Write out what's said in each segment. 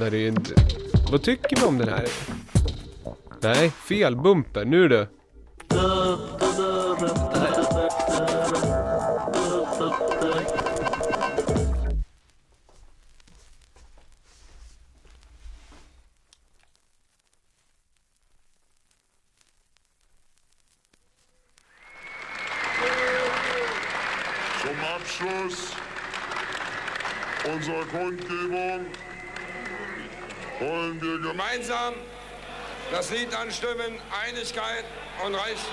Där är ju en... Vad tycker vi om den här? Nej, fel bumper. Nu du. Zum Abschluss unserer Kundgebung wollen wir Gemeinsam das Lied anstimmen, Einigkeit und Recht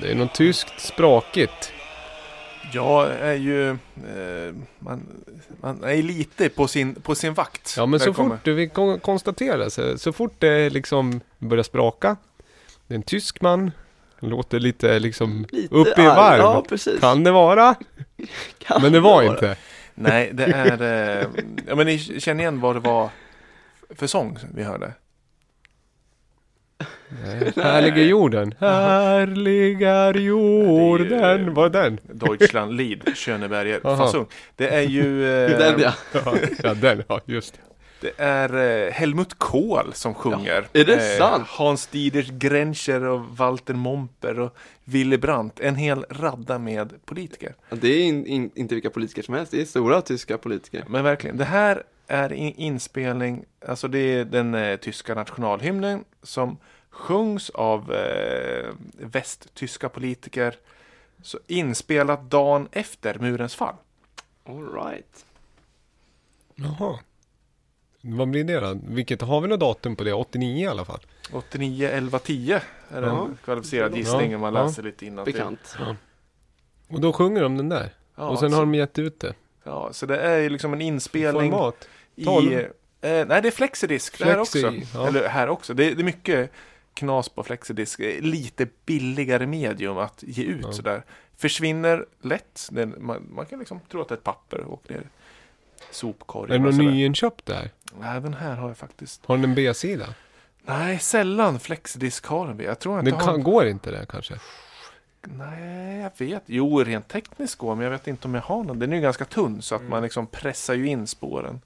Det är något tyskt sprakigt. Jag är ju... Eh, man, man är lite på sin, på sin vakt. Ja men så fort, vi kon- konstaterar så, så fort det liksom börjar spraka. Det är en tysk man. Låter lite liksom Lite upp i varv. Ja, precis. Kan det vara? Kan Men det var vara. inte. Nej, det är... Eh, ja, men ni känner igen vad det var för sång vi hörde? Nej. Härliga jorden. Härliga jorden. Vad är den? Deutschland Lied, Schöneberger Aha. Fassung. Det är ju... Eh, Den ja. Ja, ja den, ja just det. Är eh, Helmut Kohl som sjunger. är det sant? Hans Dieter Grencher och Walter Momper och Willy Brandt. En hel radda med politiker. Det är in, in, inte vilka politiker som helst, det är stora tyska politiker. Men verkligen, det här är in, inspelning, alltså det är den eh, tyska nationalhymnen som sjungs av eh, västtyska politiker. Så inspelat dagen efter murens fall. All right. Jaha. Vad blir det då? Vilket, har vi något datum på det? 89 i alla fall. 89, 11, 10 är Ja. en kvalificerad Ja, gissning om man ja. läser lite innan. Bekant. Och då sjunger de den där. Ja, och sen så, har de gett ut det. ja, så det är ju liksom en inspelning Format. i... Tolv. Eh, nej, det är flexidisk det här också. ja. Eller här också. Det det är mycket knas på flexidisk. Lite billigare medium att ge ut Ja. sådär. Försvinner lätt. Den, man, man kan liksom tro att det är ett papper och åker ner i Är sopkorgen. det någon nyinköpt där? Den här har jag faktiskt. Har den en B-sida? Nej, sällan flexidisk har den. Jag tror Det inte har... kan, går inte det kanske? Nej, jag vet. Jo, rent tekniskt går, men jag vet inte om jag har någon. Den är ju ganska tunn så att Mm. man liksom pressar ju in spåren.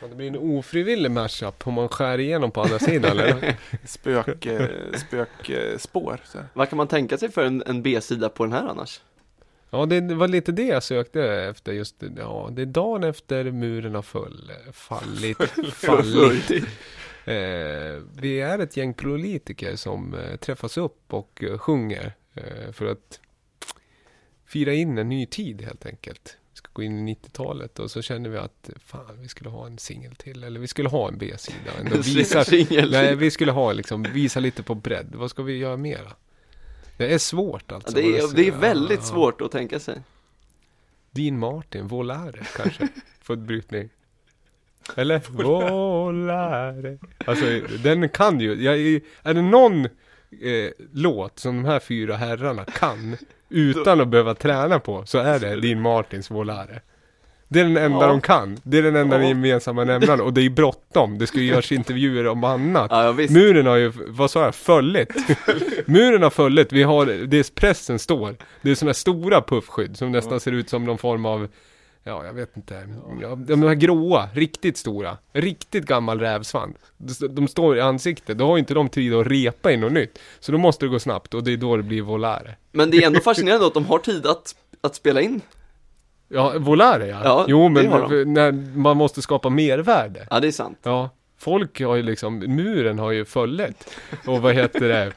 Det blir en ofrivillig mashup om man skär igenom på andra sidan eller? Spök, eh, spök eh, spår. Så. Vad kan man tänka sig för en, en B-sida på den här annars? Ja, det var lite det jag sökte efter just det. Ja, det är dagen efter muren har full, fallit. fallit. Eh, vi är ett gäng politiker som eh, träffas upp och eh, sjunger eh, för att fira in en ny tid helt enkelt. Ska gå in i 90-talet och så känner vi att fan, vi skulle ha en singel till eller vi skulle ha en B-sida. Visa, nej, vi skulle ha liksom, visa lite på bredd. Vad ska vi göra mera? Det är svårt Ja, alltså. det, är, det är väldigt ja. svårt att tänka sig. Dean Martin, Volare kanske, för brytning. Eller? Volare. Alltså den kan ju, jag, är det någon eh, låt som de här fyra herrarna kan utan att behöva träna på så är det Dean Martins Volare. Det är den enda Ja. de kan. Det är den enda Ja. gemensamma nämnaren och det är bråttom. Det ska ju göras intervjuer om annat. Ja, visst. Muren har ju, vad sa jag, föllit. Muren har föllit, vi har, det är pressen står. Det är sådana stora puffskydd som nästan ser ut som någon form av, ja jag vet inte, ja, de här gråa, riktigt stora, riktigt gammal rävsvans. De, står i ansiktet, då har inte de tid att repa in något nytt. Så då måste det gå snabbt och det är då det blir volare. Men det är ändå fascinerande att de har tid att, att spela in Ja, Volare ja. Ja, jo, men när man måste skapa mervärde. Ja, det är sant. Ja, folk har ju liksom, muren har ju fallit. Och vad heter det?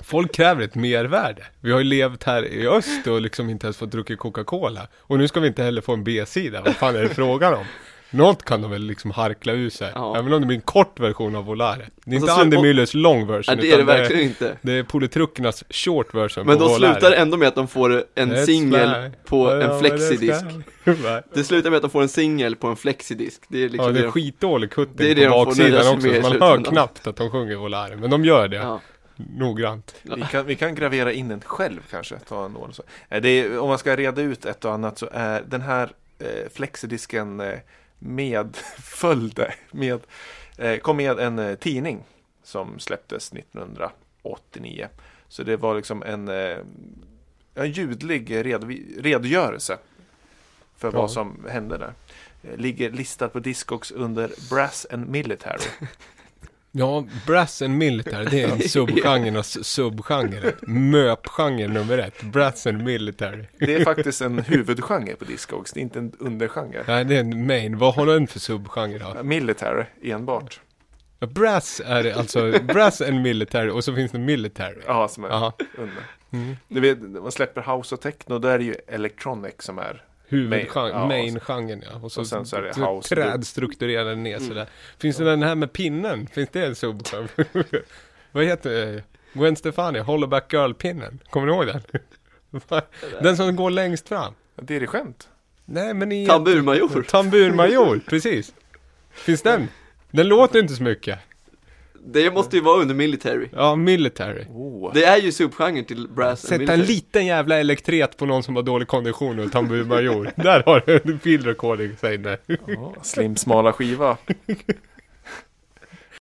Folk kräver ett mervärde. Vi har ju levt här i öst och liksom inte ens fått dricka Coca-Cola. Och nu ska vi inte heller få en B-sida. Vad fan är det frågan om? Något kan de väl liksom harkla ur sig. Ja. Även om det blir en kort version av Volare. Det är inte Andy Müllers long Ja, version. det är det verkligen inte. det är politrukkernas short version Men de Volare. slutar ändå med att de får en singel på Ja, en flexidisk. det Det slutar med att de får en singel på en flexidisk. Det är liksom Ja, det är skitdålig Det kutting är det på baksidan också. man hör knappt att de sjunger Volare. Men de gör det. Noggrant. Vi kan, vi kan gravera in den själv kanske, ta en och så. Eh, är, om man ska reda ut ett och annat så är den här eh, flexidisken eh, medföljde, med, eh, kom med en eh, tidning som släpptes 1989. Så det var liksom en, eh, en ljudlig redogörelse för Ja. vad som hände där. Ligger listad på Discogs under Brass and Military. Ja, Brass and Military, det är en subgenrernas subgenre. Möpgenre nummer ett. Brass and Military. Det är faktiskt en huvudgenre på Discogs, det är inte en undergenre. Nej, det är en main. Vad har den för subgenre då? Military enbart. Brass är alltså Brass and Military och så finns det Military. Ja, som är Jaha. under. Mm. Du vet, man släpper House och Techno, då är det ju Electronic som är Huvudgenren, Ja, main-genren ja. Och så, och sen så är det house. trädstrukturerade ner sådär. Finns det den här med pinnen? Finns det en subgenre? Vad heter det? Gwen Stefani, Hollowback Girl-pinnen. Kommer ni ihåg den? den som går längst fram. dirigent. Nej men i... Tamburmajor. Tamburmajor, precis. Finns den? Den låter inte så mycket. Det måste ju vara under military. Ja, military. Oh. Det är ju subgenren till brass Sätta en military. liten jävla elektret på någon som har dålig kondition och tamburmajor. Där har du en field recording, säg det. Ja, slim smala skiva.